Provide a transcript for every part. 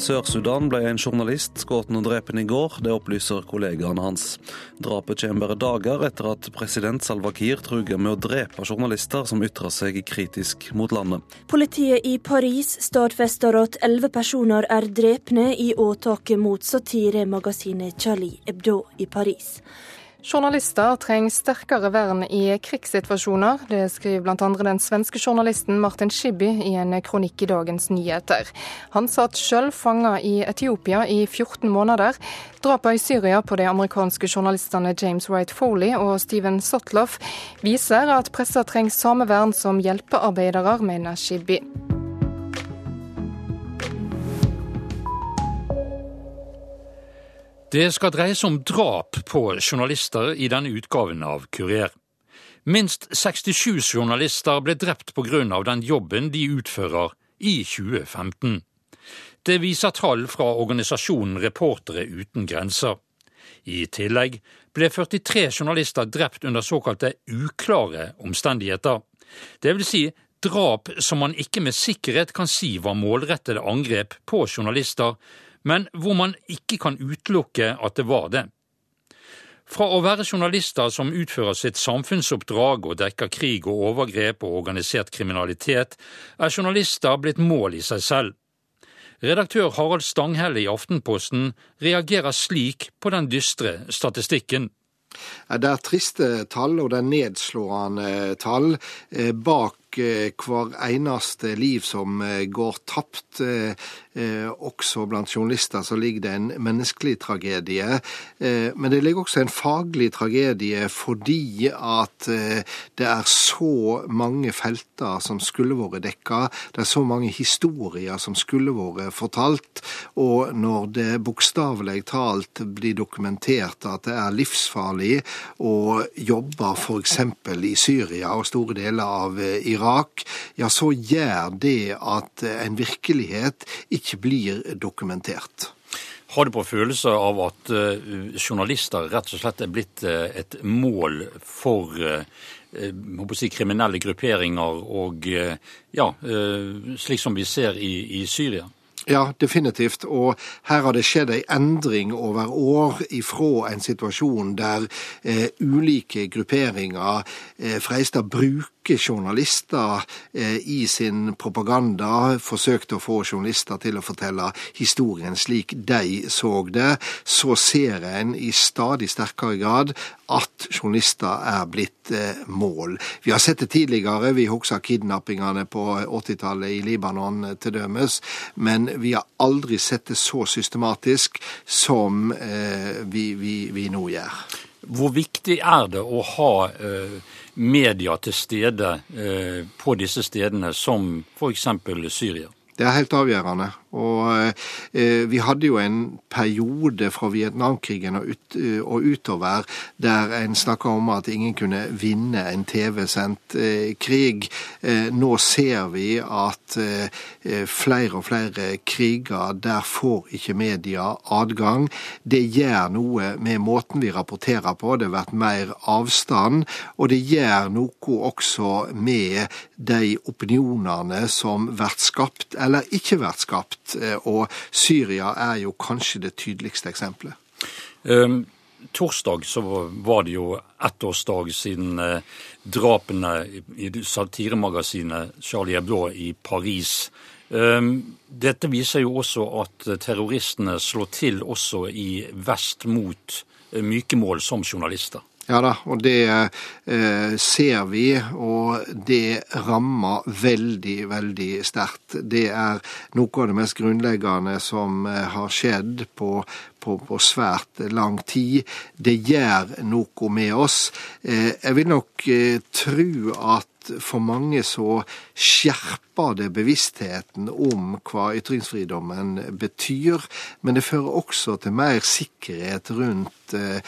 Sør-Sudan ble en journalist skutt og drept i går. Det opplyser kollegaene hans. Drapet kommer bare dager etter at president Salva Kiir truer med å drepe journalister som ytrer seg kritisk mot landet. Politiet i Paris stadfester at elleve personer er drepne i åtaket mot satiremagasinet Charlie Hebdo i Paris. Journalister trenger sterkere vern i krigssituasjoner. Det skriver bl.a. den svenske journalisten Martin Schibbye i en kronikk i Dagens Nyheter. Han satt sjøl fanga i Etiopia i 14 måneder. Drapene i Syria på de amerikanske journalistene James Wright Foley og Steven Sotloff viser at pressa trenger samme vern som hjelpearbeidere, mener Schibbye. Det skal dreie seg om drap på journalister i denne utgaven av Kurer. Minst 67 journalister ble drept av den jobben de utfører i 2015. Det viser tall fra organisasjonen Reportere uten grenser. I tillegg ble 43 journalister drept under såkalte uklare omstendigheter. Det vil si drap som man ikke med sikkerhet kan si var målrettede angrep på journalister, men hvor man ikke kan utelukke at det var det. Fra å være journalister som utfører sitt samfunnsoppdrag og dekker krig og overgrep og organisert kriminalitet, er journalister blitt mål i seg selv. Redaktør Harald Stanghelle i Aftenposten reagerer slik på den dystre statistikken. Det er triste tall, og det er nedslående tall eh, bak Eh, hver eneste liv som eh, går tapt. Eh, også blant journalister så ligger det en menneskelig tragedie. Men det ligger også en faglig tragedie fordi at det er så mange felter som skulle vært dekka. Det er så mange historier som skulle vært fortalt. Og når det bokstavelig talt blir dokumentert at det er livsfarlig å jobbe f.eks. i Syria og store deler av Irak, ja, så gjør det at en virkelighet ikke blir dokumentert. Har du på følelse av at uh, journalister rett og slett er blitt uh, et mål for uh, si, kriminelle grupperinger og ja, slik som vi ser i, i Syria? Ja, definitivt. Og her har det skjedd ei endring over år ifra en situasjon der eh, ulike grupperinger eh, freista å bruke journalister eh, i sin propaganda, forsøkte å få journalister til å fortelle historien slik de så det, så ser en i stadig sterkere grad at journalister er blitt eh, mål. Vi har sett det tidligere, vi husker kidnappingene på 80-tallet i Libanon eh, til dømes, men vi har aldri sett det så systematisk som vi, vi, vi, nå gjør. Hvor viktig er det å ha eh, media til stede eh, på disse stedene, som f.eks. Syria? Det er helt avgjørende. Og eh, vi hadde jo en periode fra Vietnamkrigen og, ut, eh, og utover der en snakka om at ingen kunne vinne en TV-sendt eh, krig. Nå ser vi at flere og flere kriger, der får ikke media adgang. Det gjør noe med måten vi rapporterer på, det har vært mer avstand. Og det gjør noe også med de opinionene som blir skapt, eller ikke blir skapt Eh, og Syria er jo kanskje det tydeligste eksempelet. Um, torsdag så var det jo ettårsdag siden eh, drapene i satiremagasinet Charlie Hebdo i Paris. Um, dette viser jo også at terroristene slår til også i vest mot eh, myke mål som journalister. Ja da, og det eh, ser vi, og det rammer veldig, veldig sterkt. Det er noe av det mest grunnleggende som eh, har skjedd på, på, på, svært lang tid. Det gjør noe med oss. Eh, jeg vil nok eh, tro at for mange så skjerper det bevisstheten om hva ytringsfridommen betyr, men det fører også til mer sikkerhet rundt eh,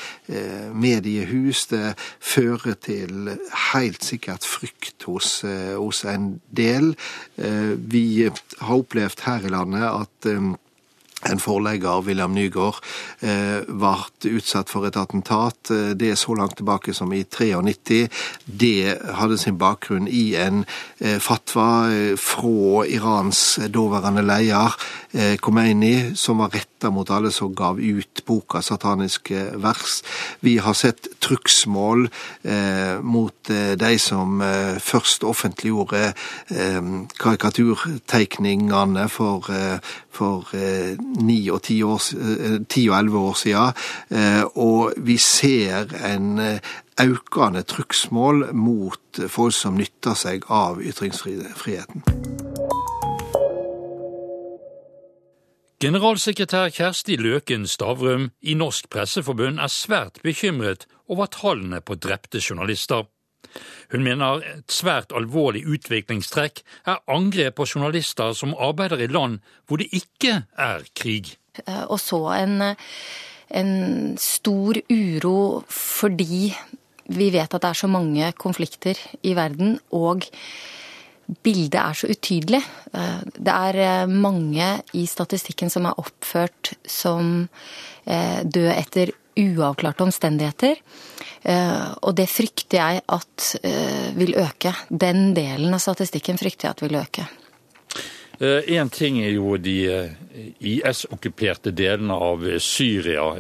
mediehus. Det fører til helt sikkert frykt hos, hos en del. Vi har opplevd her i landet at en forlegger, William Nygaard, eh, ble utsatt for et attentat. Eh, det er så langt tilbake som i 93. Det hadde sin bakgrunn i en eh, fatwa fra Irans daværende leder Khomeini, som var retta mot alle som gav ut boka 'Sataniske vers'. Vi har sett trugsmål mot de som først offentliggjorde karikaturtegningene for, for ni og ti, år, eh, og elleve år siden. Eh, og vi ser en eh, økende trugsmål mot folk som nytter seg av ytringsfriheten. Generalsekretær Kjersti Løken Stavrum i Norsk Presseforbund er svært bekymret over tallene på drepte journalister. Hun mener et svært alvorlig utviklingstrekk er angrep på journalister som arbeider i land hvor det ikke er krig. Eh, og så en, en stor uro fordi vi vet at det er så mange konflikter i verden, og bildet er så utydelig. Eh, det er eh, mange i statistikken som er oppført som død etter uavklarte omstendigheter. Eh, og det frykter jeg at eh, vil øke. Den delen av statistikken frykter jeg at vil øke. Én eh, ting er jo de IS-okkuperte delene av Syria,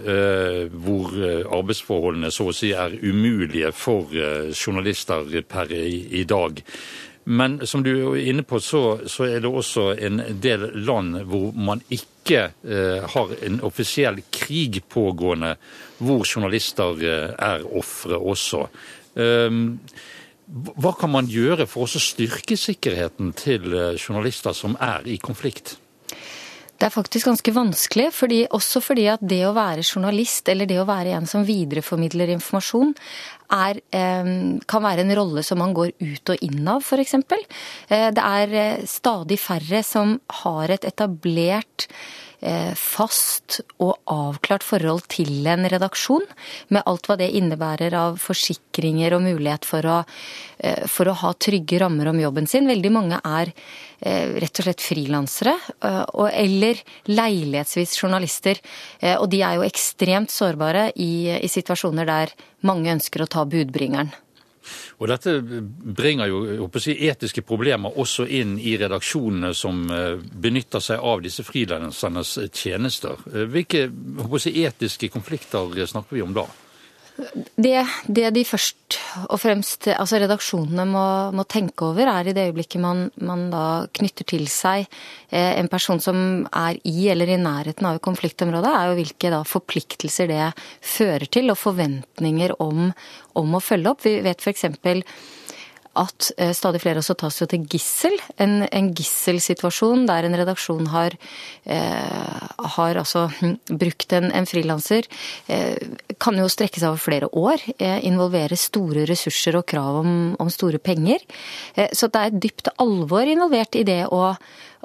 hvor arbeidsforholdene så å si er umulige for journalister per i dag. Men som du er inne på, så, så er det også en del land hvor man ikke eh, har en offisiell krig pågående, hvor journalister eh, er ofre også. Um, hva kan man gjøre for å styrke sikkerheten til eh, journalister som er i konflikt? Det er faktisk ganske vanskelig, fordi, også fordi at det å være journalist, eller det å være en som videreformidler informasjon, er, eh, kan være en rolle som man går ut og inn av, f.eks. Eh, det er eh, stadig færre som har et etablert fast og avklart forhold til en redaksjon, med alt hva det innebærer av forsikringer og mulighet for å, for å ha trygge rammer om jobben sin. Veldig mange er Eh, rett og slett frilansere, eh, eller leilighetsvis journalister. Eh, og de er jo ekstremt sårbare i, i situasjoner der mange ønsker å ta budbringeren. Og Dette bringer jo si, etiske problemer også inn i redaksjonene som benytter seg av disse frilansernes tjenester. Hvilke si, etiske konflikter snakker vi om da? Det, det, de først og fremst altså redaksjonene må, må, tenke over, er i det øyeblikket man, man da knytter til seg eh, en person som er i eller i nærheten av konfliktområdet, er jo hvilke da forpliktelser det fører til, og forventninger om, om å følge opp. Vi vet f.eks at eh, stadig flere også tas jo til gissel. En, en gisselsituasjon der en redaksjon har, eh, har altså hm, brukt en, en frilanser, eh, kan jo strekke seg over flere år. Eh, involvere store ressurser og krav om, om store penger. Eh, så det er et dypt alvor involvert i det å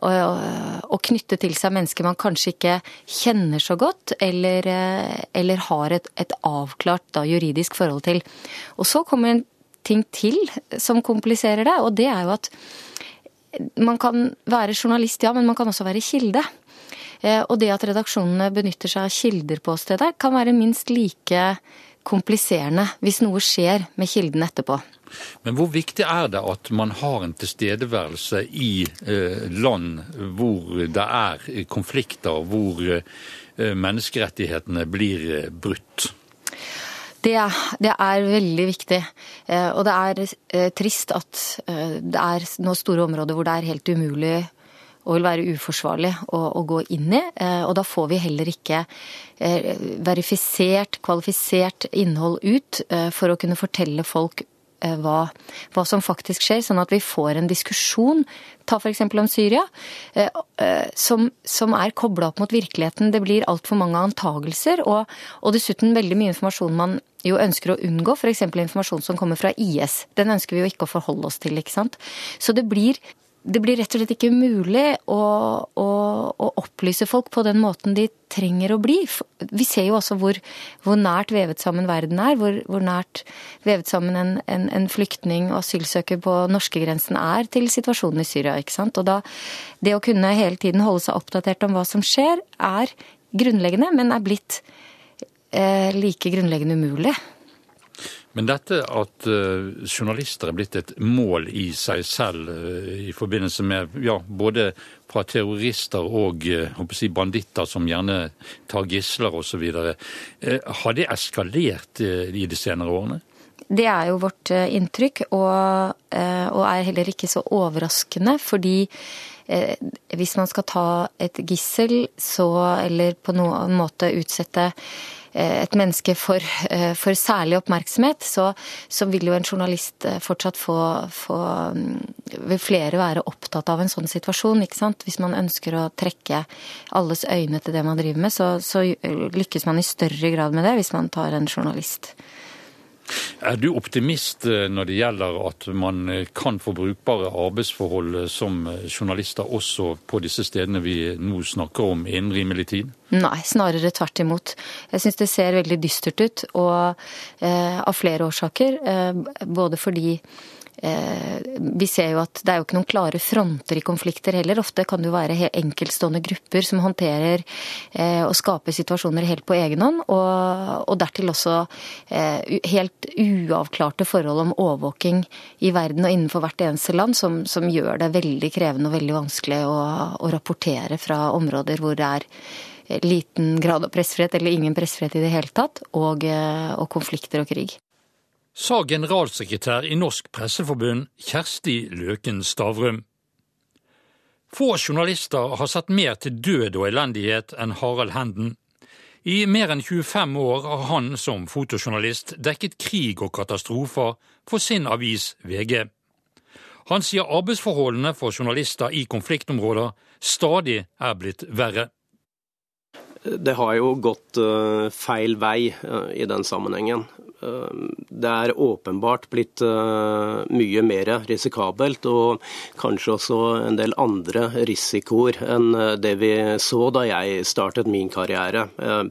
å, knytte til seg mennesker man kanskje ikke kjenner så godt, eller, eh, eller har et, et avklart da, juridisk forhold til. Og så kommer en ting til som kompliserer det, og det er jo at man kan være journalist, ja, men man kan også være kilde. Eh, og det at redaksjonene benytter seg av kilder på stedet, kan være minst like kompliserende hvis noe skjer med kilden etterpå. Men hvor viktig er det at man har en tilstedeværelse i eh, land hvor det er konflikter, hvor eh, menneskerettighetene blir brutt? Det, det, er veldig viktig. Eh, og det er eh, trist at eh, det er nå store områder hvor det er helt umulig og vil være uforsvarlig å, å gå inn i. Og da får vi heller ikke verifisert, kvalifisert innhold ut for å kunne fortelle folk hva, hva, som faktisk skjer, sånn at vi får en diskusjon, ta f.eks. om Syria, eh, eh, som, som er kobla opp mot virkeligheten. Det blir altfor mange antagelser, og, og, dessuten veldig mye informasjon man jo ønsker å unngå, f.eks. informasjon som kommer fra IS. Den ønsker vi jo ikke å forholde oss til, ikke sant. Så det blir det blir rett og slett ikke mulig å, å, å, opplyse folk på den måten de trenger å bli. Vi ser jo også hvor, hvor nært vevet sammen verden er. Hvor, hvor nært vevet sammen en, en, en, flyktning og asylsøker på norskegrensen er til situasjonen i Syria. ikke sant? Og da, Det å kunne hele tiden holde seg oppdatert om hva som skjer, er grunnleggende, men er blitt eh, like grunnleggende umulig. Men dette at uh, journalister er blitt et mål i seg selv uh, i forbindelse med ja, både fra terrorister og uh, si banditter som gjerne tar gisler osv., har det eskalert i de senere årene? Det er jo vårt inntrykk, og, og er heller ikke så overraskende. Fordi hvis man skal ta et gissel, så, eller på noen måte utsette Eh, et menneske for, eh, for særlig oppmerksomhet, så, så, vil jo en journalist eh, fortsatt få, få, mm, Vil flere være opptatt av en sånn situasjon, ikke sant. Hvis man ønsker å trekke alles øyne til det man driver med, så, så lykkes man i større grad med det hvis man tar en journalist. Er du optimist eh, når det gjelder at man eh, kan få brukbare arbeidsforhold eh, som journalister også på disse stedene vi nå snakker om innen rimelig tid? Nei, snarere tvert imot. Jeg syns det ser veldig dystert ut, og eh, av flere årsaker. Eh, både fordi vi ser jo at det er jo ikke noen klare fronter i konflikter heller. Ofte kan det jo være enkeltstående grupper som håndterer eh, og skaper situasjoner helt på egen hånd. Og, og dertil også eh, helt uavklarte forhold om overvåking i verden og innenfor hvert eneste land, som, som gjør det veldig krevende og veldig vanskelig å, å rapportere fra områder hvor det er liten grad av pressfrihet, eller ingen pressfrihet i det hele tatt, og, og konflikter og krig sa generalsekretær i Norsk Presseforbund Kjersti Løken Stavrum. Få journalister har sett mer til død og elendighet enn Harald Henden. I mer enn 25 år har han som fotojournalist dekket krig og katastrofer for sin avis VG. Han sier arbeidsforholdene for journalister i konfliktområder stadig er blitt verre. Det har jo gått eh, feil vei eh, i den sammenhengen. Det er åpenbart blitt eh, mye mer risikabelt, og kanskje også en del andre risikoer enn eh, det vi så da jeg startet min karriere. Eh,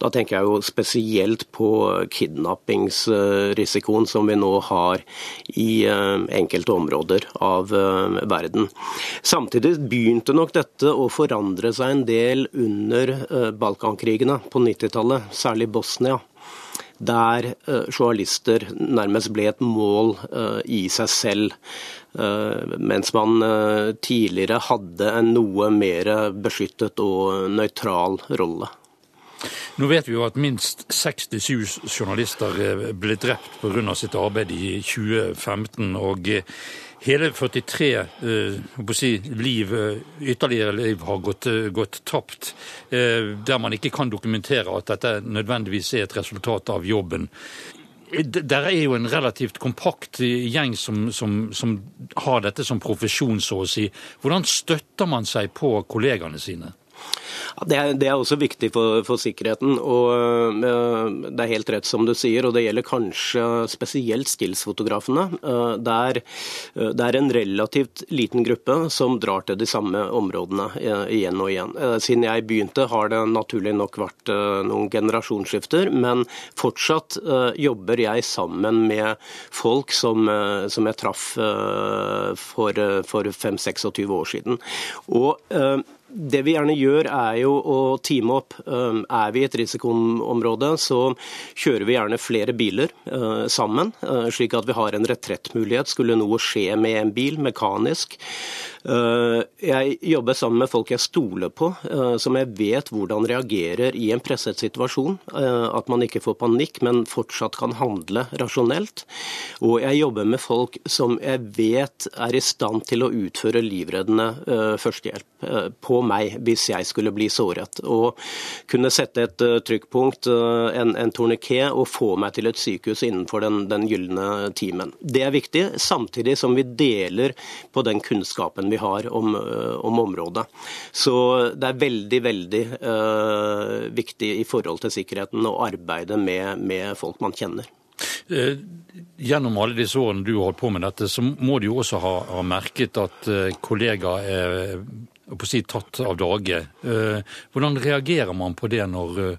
da tenker jeg jo spesielt på kidnappingsrisikoen som vi nå har i enkelte områder av verden. Samtidig begynte nok dette å forandre seg en del under Balkankrigene på 90-tallet, særlig Bosnia der eh, journalister nærmest ble et mål eh, i seg selv. Eh, mens man tidligere hadde en noe mer beskyttet og nøytral rolle. Nå vet vi jo at minst 67 journalister ble drept pga. sitt arbeid i 2015. og Hele 43 uh, si, liv, uh, ytterligere liv har gått, uh, gått tapt, der man ikke kan dokumentere at dette nødvendigvis er et resultat av jobben. Der er jo en relativt kompakt gjeng som, som, som har dette som profesjon, så å si. Hvordan støtter man seg på kollegaene sine? Det er, det er, også viktig for, for sikkerheten. og uh, Det er helt rett som du sier, og det gjelder kanskje spesielt stillsfotografene. Uh, det, er, uh, det er en relativt liten gruppe som drar til de samme områdene igjen og igjen. Siden jeg begynte har det naturlig nok vært noen generasjonsskifter, men fortsatt jobber jeg sammen med folk som, som jeg traff for, for 5-26 år siden. Og det vi gjerne gjør, er jo å teame opp. Um, er vi i et risikoområde, så kjører vi gjerne flere biler uh, sammen, uh, slik at vi har en retrettmulighet. Skulle noe skje med en bil mekanisk, jeg jobber sammen med folk jeg stoler på, eh, som jeg vet hvordan reagerer i en presset situasjon. Eh, at man ikke får panikk, men fortsatt kan handle rasjonelt. Og jeg jobber med folk som jeg vet er i stand til å utføre livreddende førstehjelp på meg hvis jeg skulle bli såret. Og kunne sette et trykkpunkt, en, en torniké, og få meg til et sykehus innenfor den, den gylne timen. Det er viktig, samtidig som vi deler på den kunnskapen vi vi har om, eh, om området. Så det er veldig, veldig uh, viktig i forhold til sikkerheten å arbeide med, med folk man kjenner. Gjennom alle disse årene du har holdt på med dette, så må du jo også ha, ha merket at kollegaer er på å si, tatt av dage. Hvordan reagerer man på det når,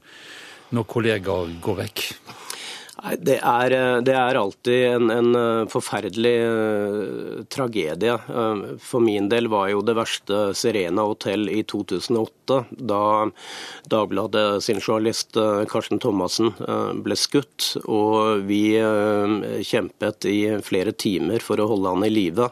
når kollegaer går vekk? Nei, det er, eh, det er alltid en, en, eh, forferdelig uh, tragedie. For min del var jo det verste Serena Hotel i 2008, da Dagbladet sin journalist Karsten Thomassen ble skutt. Og vi kjempet i flere timer for å holde han i live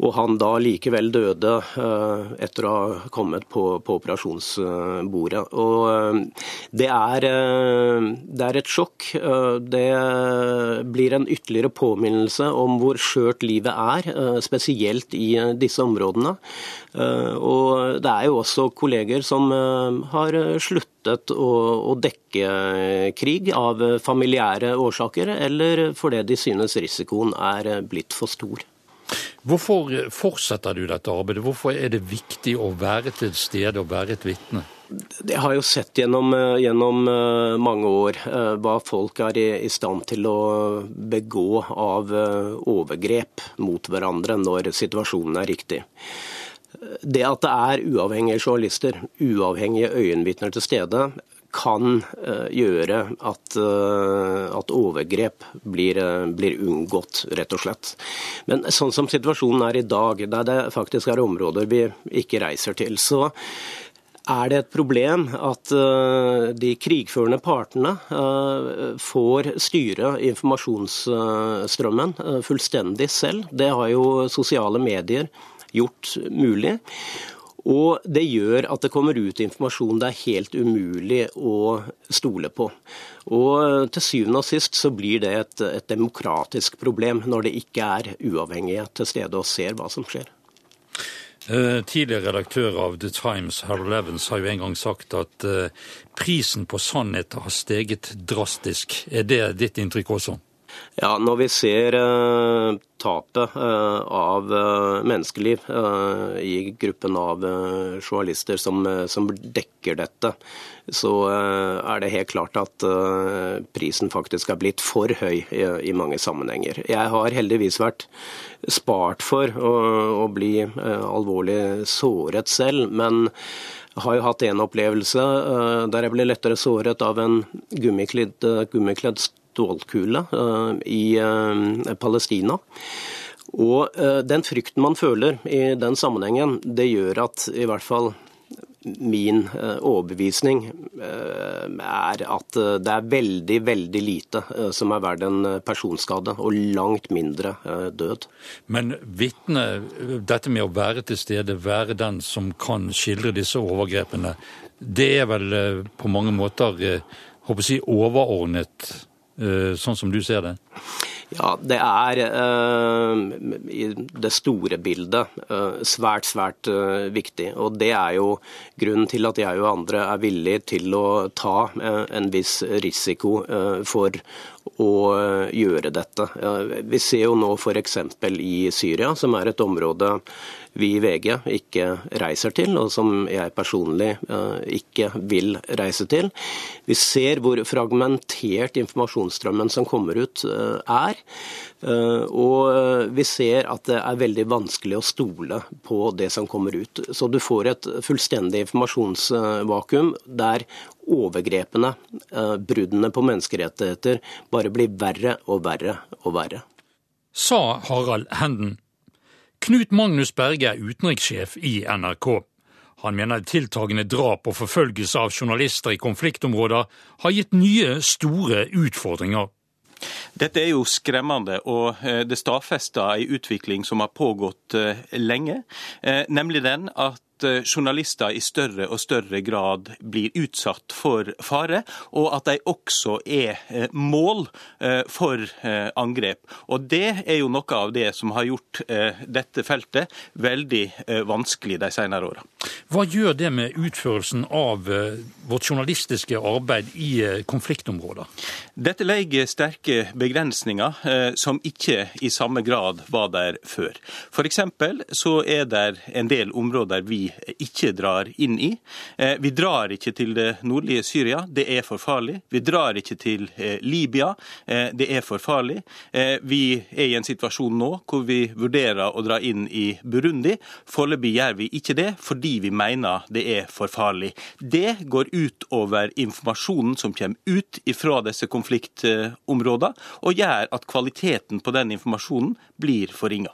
og han da likevel døde eh, etter å ha kommet på, på operasjonsbordet. Og eh, det er, eh, det er, et sjokk. Det blir en ytterligere påminnelse om hvor skjørt livet er, spesielt i disse områdene. Og det er jo også kolleger som har sluttet å, dekke krig av familiære årsaker, eller fordi de synes risikoen er blitt for stor. Hvorfor fortsetter du dette arbeidet? Hvorfor er det viktig å være til stede og være et vitne? Jeg har jo sett gjennom, eh, gjennom, eh, mange år eh, hva folk er i, stand til å begå av overgrep mot hverandre når situasjonen er riktig. Det at det er uavhengige journalister, uavhengige øyenvitner til stede, kan eh, gjøre at, eh, at overgrep blir, eh, blir, unngått, rett og slett. Men sånn som situasjonen er i dag, der det faktisk er områder vi ikke reiser til, så er det et problem at de krigførende partene får styre informasjonsstrømmen fullstendig selv. Det har jo sosiale medier gjort mulig. Og det gjør at det kommer ut informasjon det er helt umulig å stole på. Og til syvende og sist så blir det et, et demokratisk problem når det ikke er uavhengige til stede og ser hva som skjer. Eh, tidligere redaktør av The Times, Harold Evans, har jo en gang sagt at eh, prisen på sannhet har steget drastisk. Er det ditt inntrykk også? Ja, Når vi ser uh, tapet uh, av uh, menneskeliv i gruppen av journalister som, dekker dette, så er det helt klart at prisen faktisk er blitt for høy i, i, mange sammenhenger. Jeg har heldigvis vært spart for å, å bli alvorlig såret selv, men jeg har jo hatt en opplevelse der jeg ble lettere såret av en gummikledd, gummikledd stålkule eh, i eh, Palestina. Og eh, Den frykten man føler i den sammenhengen, det gjør at i hvert fall min overbevisning er at det er veldig, veldig lite som er verdt en personskade, og langt mindre død. Men vitne, dette med å være til stede, være den som kan skildre disse overgrepene, det er vel på mange måter håper jeg, overordnet sånn som du ser det? Ja, det er uh, i det store bildet uh, svært, svært viktig. Og det er jo grunnen til at jeg og andre er villige til å ta en viss risiko for å gjøre dette. Vi ser jo nå f.eks. i Syria, som er et område vi i VG ikke reiser til, og som jeg personlig eh, ikke vil reise til. Vi ser hvor fragmentert informasjonsstrømmen som kommer ut eh, er. Eh, og vi ser at det er veldig vanskelig å stole på det som kommer ut. Så du får et fullstendig informasjonsvakuum der overgrepene, bruddene på menneskerettigheter, bare blir verre og verre og verre. Sa Harald Henden. Knut Magnus Berge er utenrikssjef i NRK. Han mener tiltagende drap og forfølgelse av journalister i konfliktområder har gitt nye, store utfordringer. Dette er jo skremmende, og eh, det stadfester en utvikling som har pågått eh, lenge. Eh, nemlig den at Eh, journalister i større og større grad blir utsatt for fare, og at de også er eh, mål eh, for angrep. Og Det er jo noe av det som har gjort dette feltet veldig vanskelig de senere åra. Hva gjør det med utførelsen av vårt journalistiske arbeid i konfliktområder? Dette legger sterke begrensninger som ikke i samme grad var der før. For så er det en del områder vi ikke drar inn i. Vi drar ikke til det nordlige Syria, det er for farlig. Vi drar ikke til Libya, det er for farlig. Vi er i en situasjon nå hvor vi vurderer å dra inn i Burundi. Foreløpig gjør vi ikke det, fordi vi mener det er for farlig. Det går ut over informasjonen som kommer ut fra disse konfliktområdene, og gjør at kvaliteten på den informasjonen blir forringa.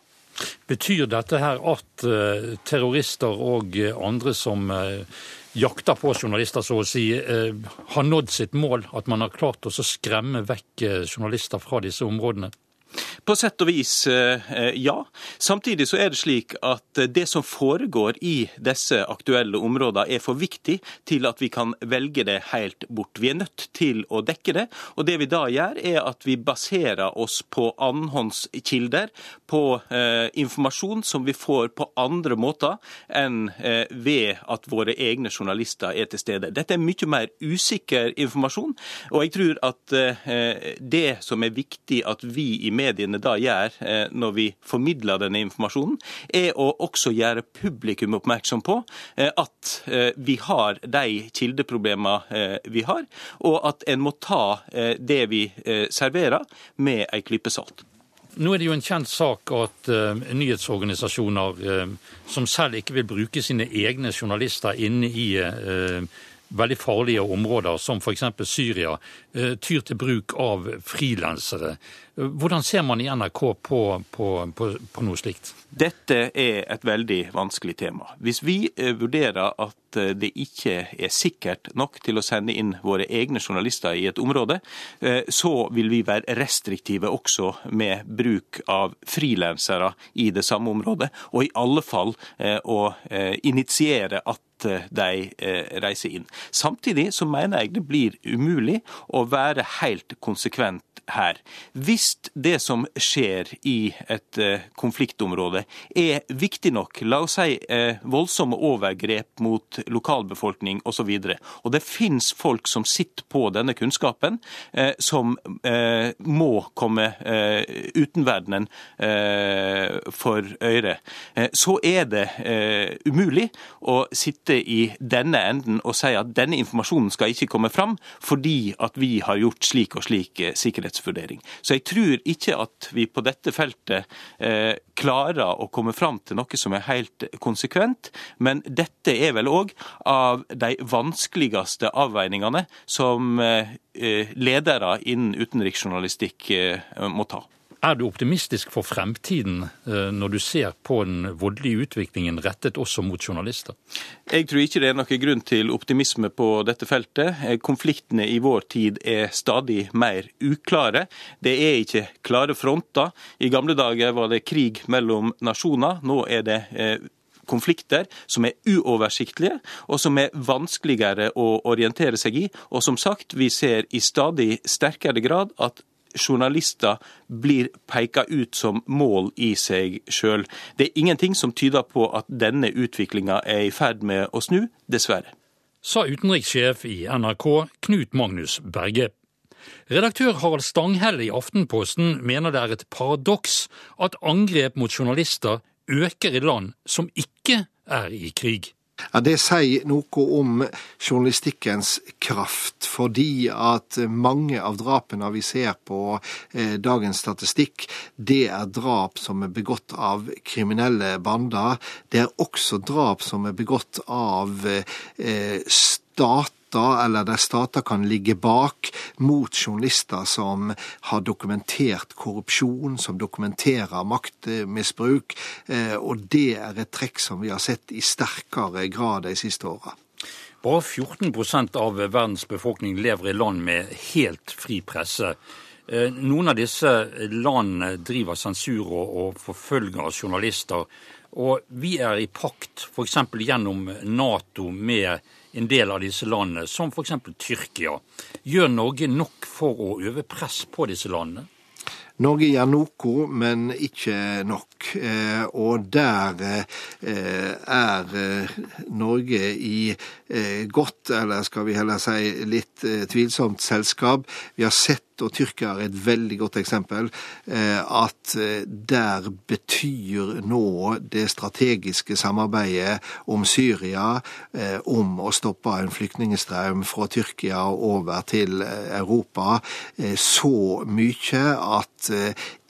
Betyr dette her at uh, terrorister og andre som uh, jakter på journalister, så å si, har nådd sitt mål? At man har klart å skremme vekk journalister fra disse områdene? På sett og vis, eh, ja. Samtidig så er det slik at det som foregår i disse aktuelle områdene er for viktig til at vi kan velge det helt bort. Vi er nødt til å dekke det. Og det vi da gjør, er at vi baserer oss på annenhåndskilder, på eh, informasjon som vi får på andre måter enn eh, ved at våre egne journalister er til stede. Dette er mye mer usikker informasjon, og jeg tror at eh, det som er viktig at vi i mediene da gjør eh, når vi formidler denne informasjonen, er å også gjøre publikum oppmerksom på eh, at eh, vi har de kildeproblemene vi har, og at en må ta det vi serverer, med ei klype salt. Nå er det jo en kjent sak at uh, nyhetsorganisasjoner uh, som selv ikke vil bruke sine egne journalister inne i uh, veldig farlige områder, som f.eks. Syria, tyr til bruk av frilansere. Hvordan ser man i NRK på, på, på, på, noe slikt? Dette er et veldig vanskelig tema. Hvis vi eh, vurderer at eh, det ikke er sikkert nok til å sende inn våre egne journalister i et område, eh, så vil vi være restriktive også med bruk av frilansere i det samme området, og i alle fall å initiere at de reiser inn. Samtidig så mener jeg det blir umulig å være helt konsekvent her. Hvis det som skjer i et eh, konfliktområde er viktig nok, la oss si eh, voldsomme overgrep mot lokalbefolkning osv., og, så og det finnes folk som sitter på denne kunnskapen, eh, som må komme utenverdenen for øre, så er det umulig å sitte i denne enden og si at denne informasjonen skal ikke komme fram fordi at vi har gjort slik og slik sikkerhetsvurdering. Så jeg tror ikke at vi på dette feltet eh, klarer å komme fram til noe som er helt konsekvent, men dette er vel òg av de vanskeligste avveiningene som eh, ledere innen utenriksjournalistikk eh, må ta. Er du optimistisk for fremtiden eh, når du ser på den voldelige utviklingen rettet også mot journalister? Jeg tror ikke det er noen grunn til optimisme på dette feltet. Eh, konfliktene i vår tid er stadig mer uklare. Det er ikke klare fronter. I gamle dager var det krig mellom nasjoner. Nå er det eh, konflikter som er uoversiktlige, og som er vanskeligere å orientere seg i. Og som sagt, vi ser i stadig sterkere grad at journalister blir peka ut som mål i seg sjøl. Det er ingenting som tyder på at denne utviklinga er i ferd med å snu, dessverre. Sa utenrikssjef i NRK Knut Magnus Berge. Redaktør Harald Stanghelle i Aftenposten mener det er et paradoks at angrep mot journalister øker i land som ikke er i krig. Ja, Det sier noe om journalistikkens kraft, fordi at mange av drapene vi ser på eh, dagens statistikk, det er drap som er begått av kriminelle bander. Det er også drap som er begått av eh, stat stater, eller der stater kan ligge bak, mot journalister som har dokumentert korrupsjon, som dokumenterer maktmisbruk. Eh, og det er et trekk som vi har sett i sterkere grad de siste åra. Bare 14% av verdens befolkning lever i land med helt fri presse. Eh, noen av disse landene driver sensur og forfølger journalister. Og vi er i pakt, f.eks. gjennom Nato, med en del av disse landene, som f.eks. Tyrkia. Gjør Norge nok for å øve press på disse landene? Norge gjør noe, men ikke nok. Eh, og der eh, er eh, Norge i godt, eller skal vi heller si litt tvilsomt selskap. Vi har sett og Tyrkia er et veldig godt eksempel, at der betyr nå det strategiske samarbeidet om Syria, om å stoppe en flyktningstrøm fra Tyrkia over til Europa, så mye at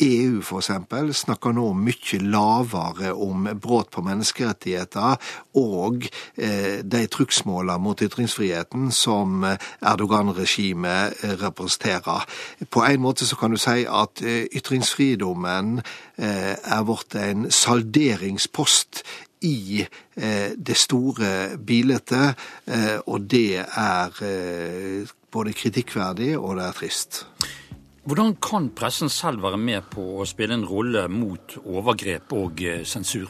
EU f.eks. snakker nå mye lavere om brudd på menneskerettigheter og eh, de trugsmålene mot ytringsfriheten som Erdogan-regimet representerer. På en måte så kan du si at eh, ytringsfridommen eh, er blitt en salderingspost i det store bildet, og det er både kritikkverdig og det er trist. Hvordan kan pressen selv være med på å spille en rolle mot overgrep og eh, sensur?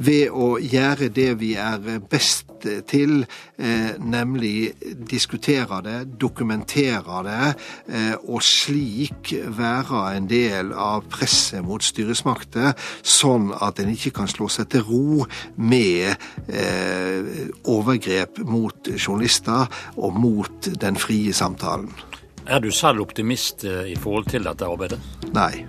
Ved å gjøre det vi er best til, eh, nemlig diskutere det, dokumentere det, eh, og slik være en del av presset mot styresmakter, sånn at en ikke kan slå seg til ro med overgrep mot journalister og mot den frie samtalen. Er du selv optimist eh, i forhold til dette arbeidet? Nei.